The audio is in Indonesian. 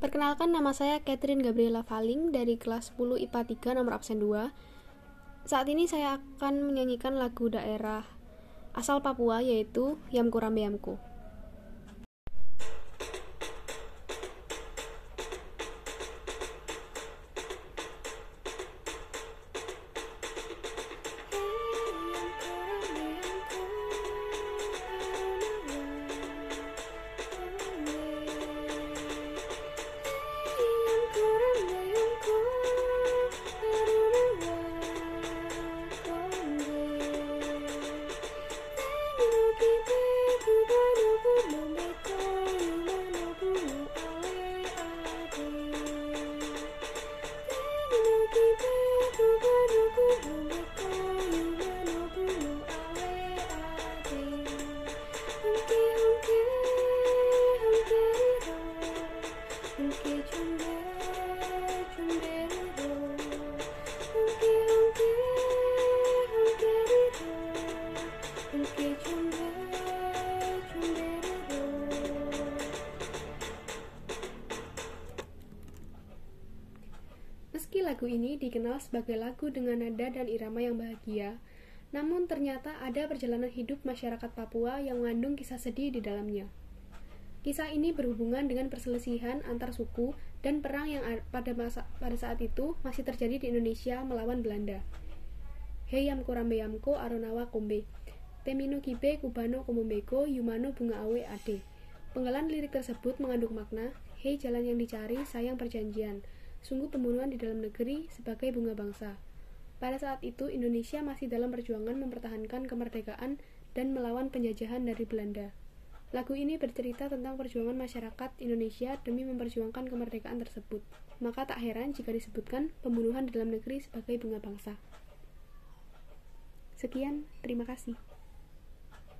Perkenalkan nama saya Catherine Gabriela Faling dari kelas 10 IPA 3 nomor absen 2. Saat ini saya akan menyanyikan lagu daerah asal Papua yaitu Yamku Rambe Yamku. Meski lagu ini dikenal sebagai lagu dengan nada dan irama yang bahagia, namun ternyata ada perjalanan hidup masyarakat Papua yang mengandung kisah sedih di dalamnya. Kisah ini berhubungan dengan perselisihan antar suku dan perang yang pada masa pada saat itu masih terjadi di Indonesia melawan Belanda. Heyam korambe yamko aronawa kombe. Temino kibe kubano komombeko yumano bunga awe ade. Penggalan lirik tersebut mengandung makna, Hei jalan yang dicari, sayang perjanjian sungguh pembunuhan di dalam negeri sebagai bunga bangsa. Pada saat itu, Indonesia masih dalam perjuangan mempertahankan kemerdekaan dan melawan penjajahan dari Belanda. Lagu ini bercerita tentang perjuangan masyarakat Indonesia demi memperjuangkan kemerdekaan tersebut. Maka tak heran jika disebutkan pembunuhan di dalam negeri sebagai bunga bangsa. Sekian, terima kasih.